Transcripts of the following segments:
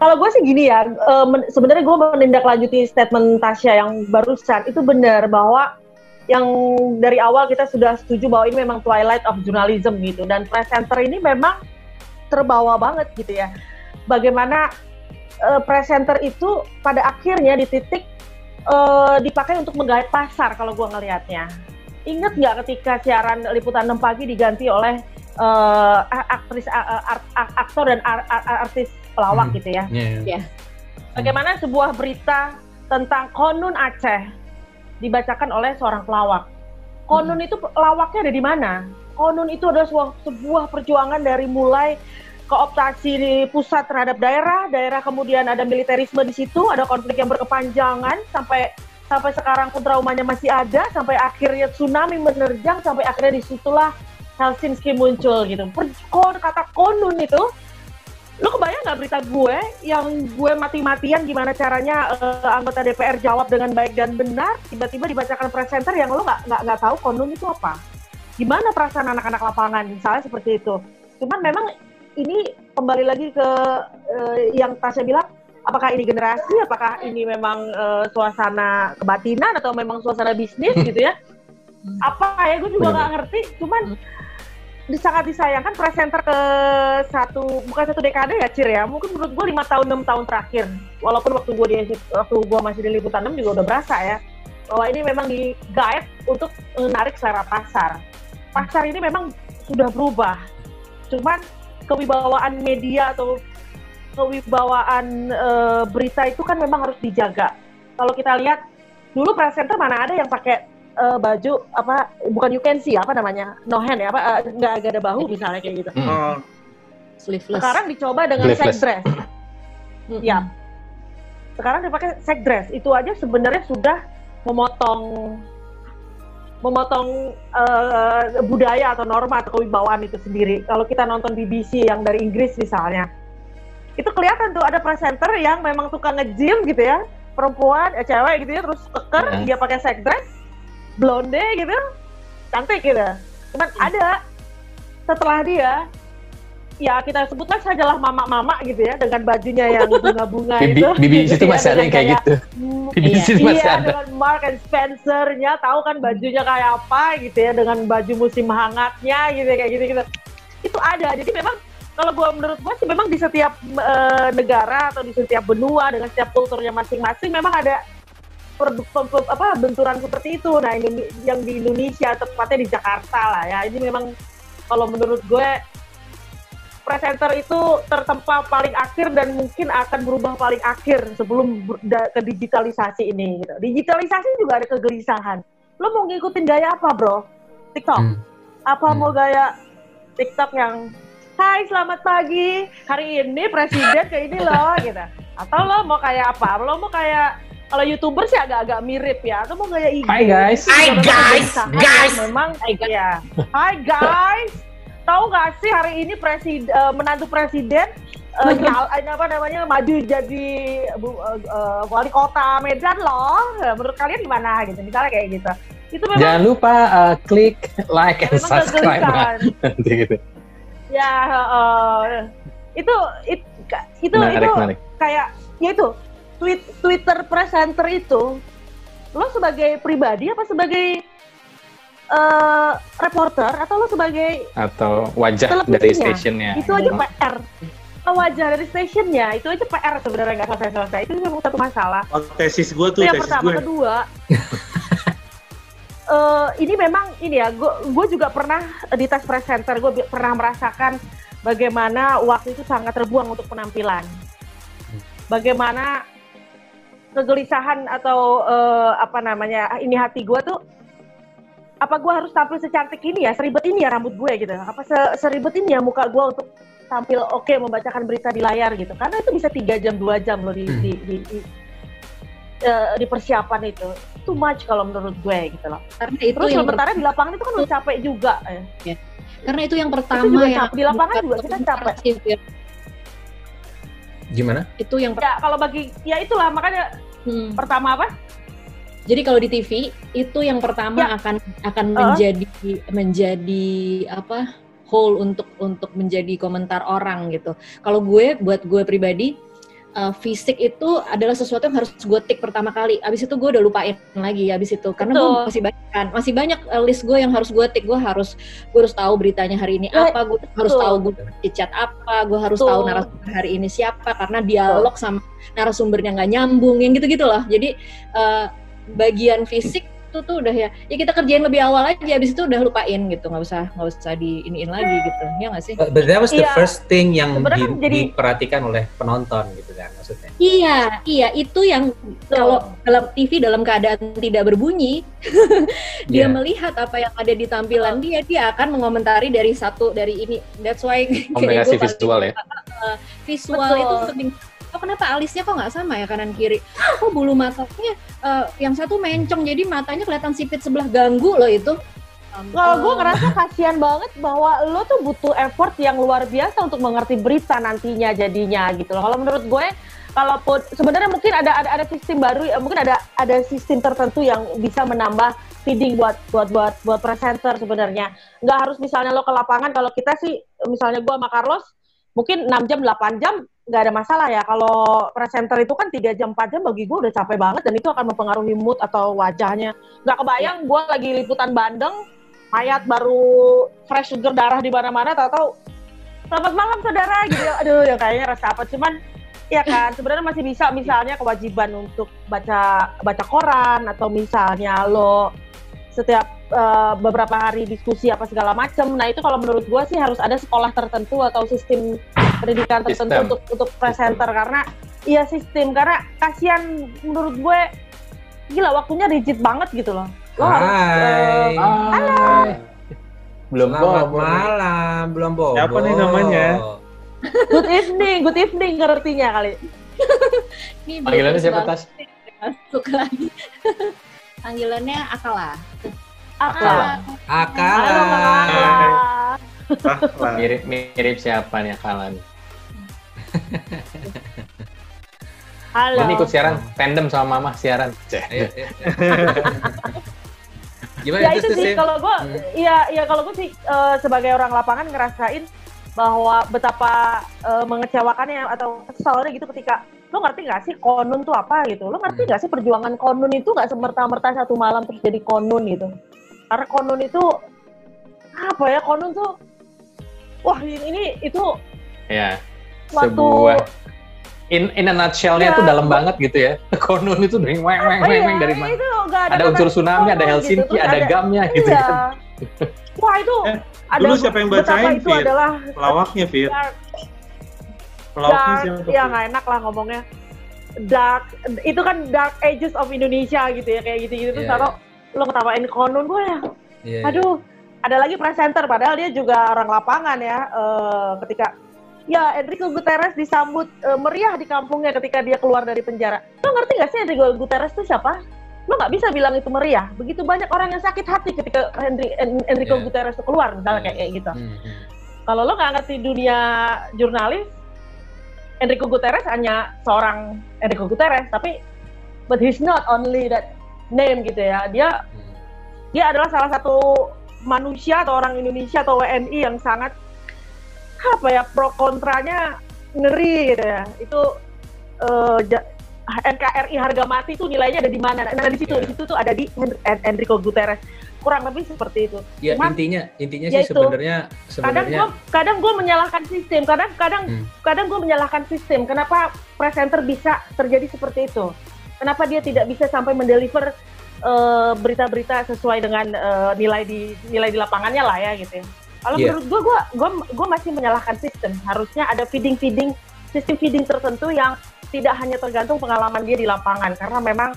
kalau gue sih gini ya, uh, sebenarnya gue menindaklanjuti statement Tasya yang barusan itu benar bahwa yang dari awal kita sudah setuju bahwa ini memang twilight of journalism gitu dan presenter ini memang terbawa banget gitu ya. Bagaimana uh, presenter itu pada akhirnya di titik uh, dipakai untuk menggait pasar kalau gue ngelihatnya. Ingat nggak ketika siaran liputan 6 pagi diganti oleh uh, aktris uh, aktor dan artis pelawak hmm. gitu ya. Yeah, yeah. yeah. Bagaimana sebuah berita tentang konun Aceh dibacakan oleh seorang pelawak. Konun hmm. itu lawaknya ada di mana? Konun itu adalah sebuah, sebuah perjuangan dari mulai kooptasi di pusat terhadap daerah, daerah kemudian ada militerisme di situ, ada konflik yang berkepanjangan sampai sampai sekarang pun traumanya masih ada, sampai akhirnya tsunami menerjang, sampai akhirnya di situlah Helsinki muncul gitu. Per, kata konun itu Lu kebayang nggak berita gue yang gue mati-matian gimana caranya uh, anggota DPR jawab dengan baik dan benar, tiba-tiba dibacakan presenter yang lo nggak nggak tahu konun itu apa? Gimana perasaan anak-anak lapangan misalnya seperti itu? Cuman memang ini kembali lagi ke uh, yang Tasya bilang, apakah ini generasi, apakah ini memang uh, suasana kebatinan atau memang suasana bisnis gitu ya? Apa ya? Gue juga nggak ngerti. Cuman sangat disayangkan presenter ke satu bukan satu dekade ya Cir ya. Mungkin menurut gue lima tahun enam tahun terakhir. Walaupun waktu gue di waktu gue masih di liputan 6 juga udah berasa ya bahwa ini memang di guide untuk menarik selera pasar. Pasar ini memang sudah berubah. Cuman kewibawaan media atau kewibawaan e, berita itu kan memang harus dijaga. Kalau kita lihat dulu presenter mana ada yang pakai uh, baju apa bukan you can see apa namanya no hand ya apa uh, nggak uh, ada bahu misalnya kayak gitu. Hmm. Sleeveless. Sekarang dicoba dengan set dress. Hmm. Ya. Sekarang dipakai set dress. Itu aja sebenarnya sudah memotong memotong uh, budaya atau norma atau kewibawaan itu sendiri. Kalau kita nonton BBC yang dari Inggris misalnya, itu kelihatan tuh ada presenter yang memang suka nge-gym gitu ya, perempuan, eh, cewek gitu ya, terus keker, yeah. dia pakai set dress, blonde gitu cantik gitu cuman hmm. ada setelah dia ya kita sebutlah sajalah mama-mama gitu ya dengan bajunya yang bunga-bunga itu. Bibi gitu, itu ya, masih ada yang kayak gitu. Bibi iya, itu masih iya, ada. dengan Mark and Spencer-nya tahu kan bajunya kayak apa gitu ya dengan baju musim hangatnya gitu kayak gitu gitu. Itu ada. Jadi memang kalau gua menurut gua sih memang di setiap uh, negara atau di setiap benua dengan setiap kulturnya masing-masing memang ada per, per, per, apa benturan seperti itu. Nah, ini yang di Indonesia tepatnya di Jakarta lah ya. Ini memang kalau menurut gue presenter itu tertempa paling akhir dan mungkin akan berubah paling akhir sebelum ke digitalisasi ini. Gitu. Digitalisasi juga ada kegelisahan. Lo mau ngikutin gaya apa, bro? TikTok? Hmm. Apa hmm. mau gaya TikTok yang Hai, selamat pagi. Hari ini presiden kayak ini loh, gitu. Atau lo mau kayak apa? Lo mau kayak kalau youtuber sih agak-agak mirip ya. Atau mau gaya IG Hai guys Hai guys. guys. Memang ya Hai guys. Tahu nggak sih hari ini presiden uh, menantu presiden uh, apa namanya maju jadi uh, uh, wali kota Medan loh. Menurut kalian gimana? Gitu misalnya kayak gitu. Itu memang jangan lupa uh, klik like and subscribe nanti gitu. Ya uh, itu it, itu menarik, itu menarik. kayak ya itu tweet Twitter presenter itu lo sebagai pribadi apa sebagai uh, reporter atau lo sebagai atau wajah dari stationnya itu aja PR oh, wajah dari stationnya itu aja PR sebenarnya nggak selesai selesai itu memang satu masalah. Oh, tesis gue tuh yang pertama gue. kedua uh, ini memang ini ya gue juga pernah di tes presenter gue pernah merasakan bagaimana waktu itu sangat terbuang untuk penampilan. Bagaimana kegelisahan atau uh, apa namanya ini hati gue tuh apa gue harus tampil secantik ini ya? Seribet ini ya rambut gue gitu. Apa se seribet ini ya muka gue untuk tampil oke okay, membacakan berita di layar gitu. Karena itu bisa tiga jam dua jam loh di hmm. di, di, di, uh, di persiapan itu. Too much kalau menurut gue gitu loh. Karena itu terus sementara di lapangan itu kan udah capek juga ya. karena itu yang pertama itu yang di lapangan juga kita capek. ya Gimana? Itu yang ya kalau bagi ya itulah makanya hmm. pertama apa? Jadi kalau di TV itu yang pertama ya. akan akan uh. menjadi menjadi apa? hole untuk untuk menjadi komentar orang gitu. Kalau gue buat gue pribadi uh, fisik itu adalah sesuatu yang harus gue tik pertama kali. Abis itu gue udah lupain lagi abis itu karena gue masih banyak kan, masih banyak uh, list gue yang harus gue tik. Gue harus gue harus tahu beritanya hari ini ya, apa, gue harus tahu gue chat apa, gue harus tahu narasumber hari ini siapa karena dialog sama narasumbernya nggak nyambung yang gitu-gitu loh. Jadi uh, bagian fisik itu tuh udah ya ya kita kerjain lebih awal aja abis itu udah lupain gitu nggak usah nggak usah diiniin lagi gitu ya nggak sih but that was the yeah. first thing yang di, kan jadi, diperhatikan oleh penonton gitu kan maksudnya iya iya itu yang kalau dalam TV dalam keadaan tidak berbunyi dia yeah. melihat apa yang ada di tampilan dia dia akan mengomentari dari satu dari ini that's why komunikasi visual ya visual Betul. itu penting oh kenapa alisnya kok nggak sama ya kanan kiri oh bulu matanya uh, yang satu mencong jadi matanya kelihatan sipit sebelah ganggu loh itu kalau gue ngerasa kasihan banget bahwa lo tuh butuh effort yang luar biasa untuk mengerti berita nantinya jadinya gitu loh. Kalau menurut gue, kalaupun sebenarnya mungkin ada ada ada sistem baru, mungkin ada ada sistem tertentu yang bisa menambah feeding buat buat buat buat presenter sebenarnya. Nggak harus misalnya lo ke lapangan. Kalau kita sih, misalnya gue sama Carlos, mungkin 6 jam 8 jam nggak ada masalah ya. Kalau presenter itu kan tiga jam 4 jam bagi gue udah capek banget dan itu akan mempengaruhi mood atau wajahnya. Nggak kebayang ya. gue lagi liputan Bandeng, mayat baru fresh sugar darah di mana-mana, tahu-tahu selamat malam saudara gitu. Ya. Aduh, ya kayaknya rasa apa. Cuman ya kan sebenarnya masih bisa misalnya kewajiban untuk baca baca koran atau misalnya lo setiap uh, beberapa hari diskusi apa segala macam. Nah itu kalau menurut gue sih harus ada sekolah tertentu atau sistem pendidikan tertentu sistem. untuk untuk presenter karena iya sistem karena kasihan menurut gue gila waktunya rigid banget gitu loh. Lo Hai. harus uh, halo. Belum Selamat bobo. malam, belum bobo. Siapa nih namanya? Good evening, good evening ngertinya kali. Panggilannya siapa tas? Masuk lagi. Panggilannya Akala. Akala. Akala. Akala. mirip mirip siapa nih Akala nih? Halo. Ini ikut siaran tandem sama Mama siaran. Iya, iya, iya. Gimana ya itu, itu sih kalau gue, hmm. iya ya kalau gue sih uh, sebagai orang lapangan ngerasain bahwa betapa uh, mengecewakannya atau kesalnya gitu ketika lo ngerti gak sih konun tuh apa gitu lo ngerti hmm. gak sih perjuangan konun itu gak semerta-merta satu malam terus jadi konun gitu karena konun itu apa ya konun tuh wah ini itu ya sebuah in in a nutshell-nya ya, dalam banget gitu ya. Konun itu dari weng weng weng weng dari mana? ada, ada unsur tsunami, ada Helsinki, gitu, ada, ada gamnya gitu iya. kan. Wah itu eh, ada dulu siapa yang bacain itu Fir? adalah pelawaknya Fir. Pelawaknya siapa? Ya nggak enak lah ngomongnya. Dark itu kan dark ages of Indonesia gitu ya kayak gitu gitu terus yeah, taruh yeah. lo ketawain konun gue ya. Yeah, Aduh, yeah. ada lagi presenter padahal dia juga orang lapangan ya. Uh, ketika ya Enrico Guterres disambut uh, meriah di kampungnya ketika dia keluar dari penjara. Lo ngerti gak sih Enrico Guterres itu siapa? Lo nggak bisa bilang itu meriah. Begitu banyak orang yang sakit hati ketika Henry, Enrico yeah. Guterres itu keluar, misalnya yeah. kayak, gitu. Mm -hmm. Kalau lo nggak ngerti dunia jurnalis, Enrico Guterres hanya seorang Enrico Guterres, tapi but he's not only that name gitu ya. Dia mm. dia adalah salah satu manusia atau orang Indonesia atau WNI yang sangat apa ya pro kontranya ngeri gitu ya itu uh, NKRI harga mati itu nilainya ada di mana nah di situ yeah. di situ tuh ada di Enrico Guterres kurang lebih seperti itu. Ya Cuman, intinya intinya sih sebenarnya kadang gue kadang gue menyalahkan sistem kadang kadang hmm. kadang gue menyalahkan sistem kenapa presenter bisa terjadi seperti itu kenapa dia tidak bisa sampai mendeliver uh, berita-berita sesuai dengan uh, nilai di nilai di lapangannya lah ya gitu ya. Kalau yeah. menurut gue, gue, gue, masih menyalahkan sistem. Harusnya ada feeding-feeding, sistem feeding tertentu yang tidak hanya tergantung pengalaman dia di lapangan, karena memang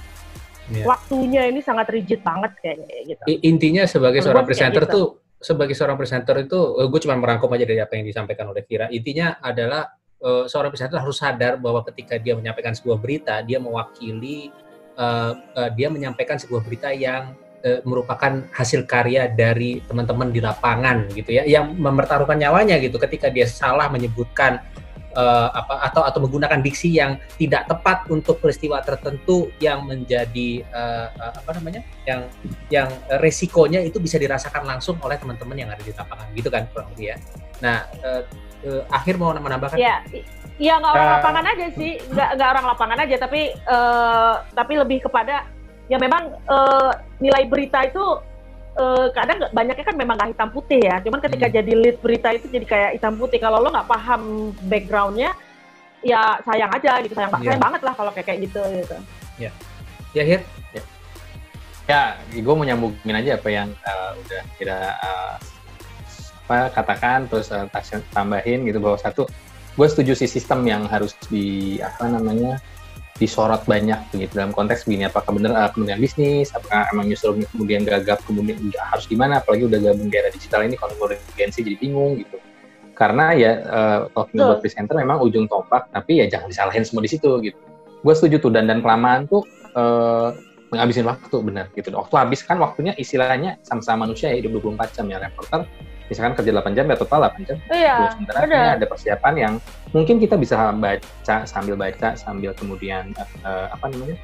yeah. waktunya ini sangat rigid banget kayaknya gitu. Intinya sebagai menurut seorang presenter gitu. tuh, sebagai seorang presenter itu, eh, gue cuma merangkum aja dari apa yang disampaikan oleh Vira. Intinya adalah uh, seorang presenter harus sadar bahwa ketika dia menyampaikan sebuah berita, dia mewakili, uh, uh, dia menyampaikan sebuah berita yang e, merupakan hasil karya dari teman-teman di lapangan gitu ya yang mempertaruhkan nyawanya gitu ketika dia salah menyebutkan e, apa atau atau menggunakan diksi yang tidak tepat untuk peristiwa tertentu yang menjadi e, apa namanya yang yang resikonya itu bisa dirasakan langsung oleh teman-teman yang ada di lapangan gitu kan kurang lebih ya. Nah e, e, akhir mau menambahkan? Ya Iya nggak orang uh, lapangan aja sih, nggak nggak orang lapangan aja, tapi uh, tapi lebih kepada ya memang uh, nilai berita itu uh, kadang banyaknya kan memang nggak hitam putih ya. Cuman ketika hmm. jadi lead berita itu jadi kayak hitam putih. Kalau lo nggak paham backgroundnya, ya sayang aja gitu, sayang, yeah. sayang banget lah kalau kayak gitu gitu. Ya, ya Hir. Ya, ya gue mau nyambungin aja apa yang uh, udah kita uh, apa katakan terus uh, tambahin gitu bahwa satu gue setuju sih sistem yang harus di apa namanya disorot banyak begitu dalam konteks begini apakah benar uh, kemudian bisnis apakah emang newsroomnya kemudian gagap kemudian harus gimana apalagi udah gabung di era digital ini kalau konvergensi jadi bingung gitu. Karena ya uh, talking about presenter memang ujung tombak tapi ya jangan disalahin semua di situ gitu. Gue setuju tuh dan dan kelamaan tuh uh, menghabisin waktu benar gitu. Waktu habis kan waktunya istilahnya sama-sama manusia ya hidup 24 jam ya reporter misalkan kerja 8 jam ya total 8 jam. Iya. Sementara ini ada persiapan yang mungkin kita bisa baca sambil baca sambil kemudian uh, apa namanya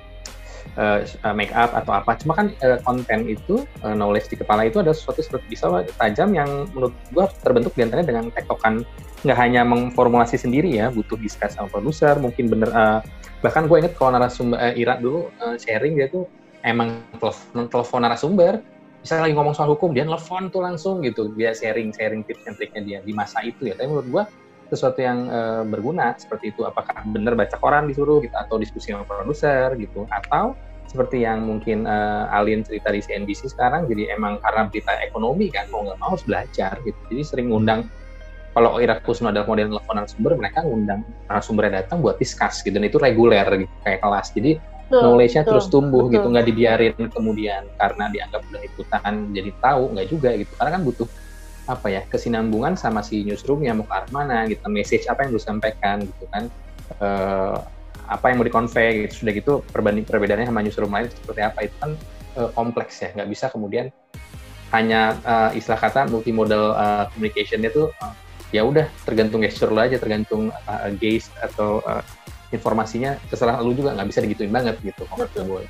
uh, make up atau apa. Cuma kan uh, konten itu uh, knowledge di kepala itu ada sesuatu seperti bisa tajam yang menurut gua terbentuk di antaranya dengan tektokan nggak hanya mengformulasi sendiri ya, butuh diskus sama produser, mungkin bener uh, bahkan gue inget kalau narasumber uh, Ira dulu uh, sharing dia tuh emang telepon, telepon narasumber misalnya lagi ngomong soal hukum dia nelfon tuh langsung gitu. Dia sharing sharing tips and triknya dia di masa itu ya. Tapi menurut gua sesuatu yang uh, berguna seperti itu apakah benar baca koran disuruh gitu atau diskusi sama produser gitu atau seperti yang mungkin uh, Alin cerita di CNBC sekarang jadi emang karena berita ekonomi kan mau nggak mau harus belajar gitu. Jadi sering ngundang kalau Irak Kusno adalah model telepon sumber mereka ngundang narasumbernya datang buat diskus gitu. Dan itu reguler gitu kayak kelas. Jadi knowledge-nya terus tumbuh gitu, betul. gitu nggak dibiarin kemudian karena dianggap udah ikutan jadi tahu nggak juga gitu. Karena kan butuh apa ya kesinambungan sama si newsroomnya mau ke arah mana gitu message apa yang disampaikan gitu kan. Uh, apa yang mau dikonvey gitu sudah gitu perbanding perbedaannya sama newsroom lain seperti apa itu kan uh, kompleks ya. Nggak bisa kemudian hanya uh, istilah kata multimodal uh, communication itu uh, ya udah tergantung gesture lo aja tergantung uh, gaze atau uh, informasinya terserah lu juga nggak bisa digituin banget gitu betul.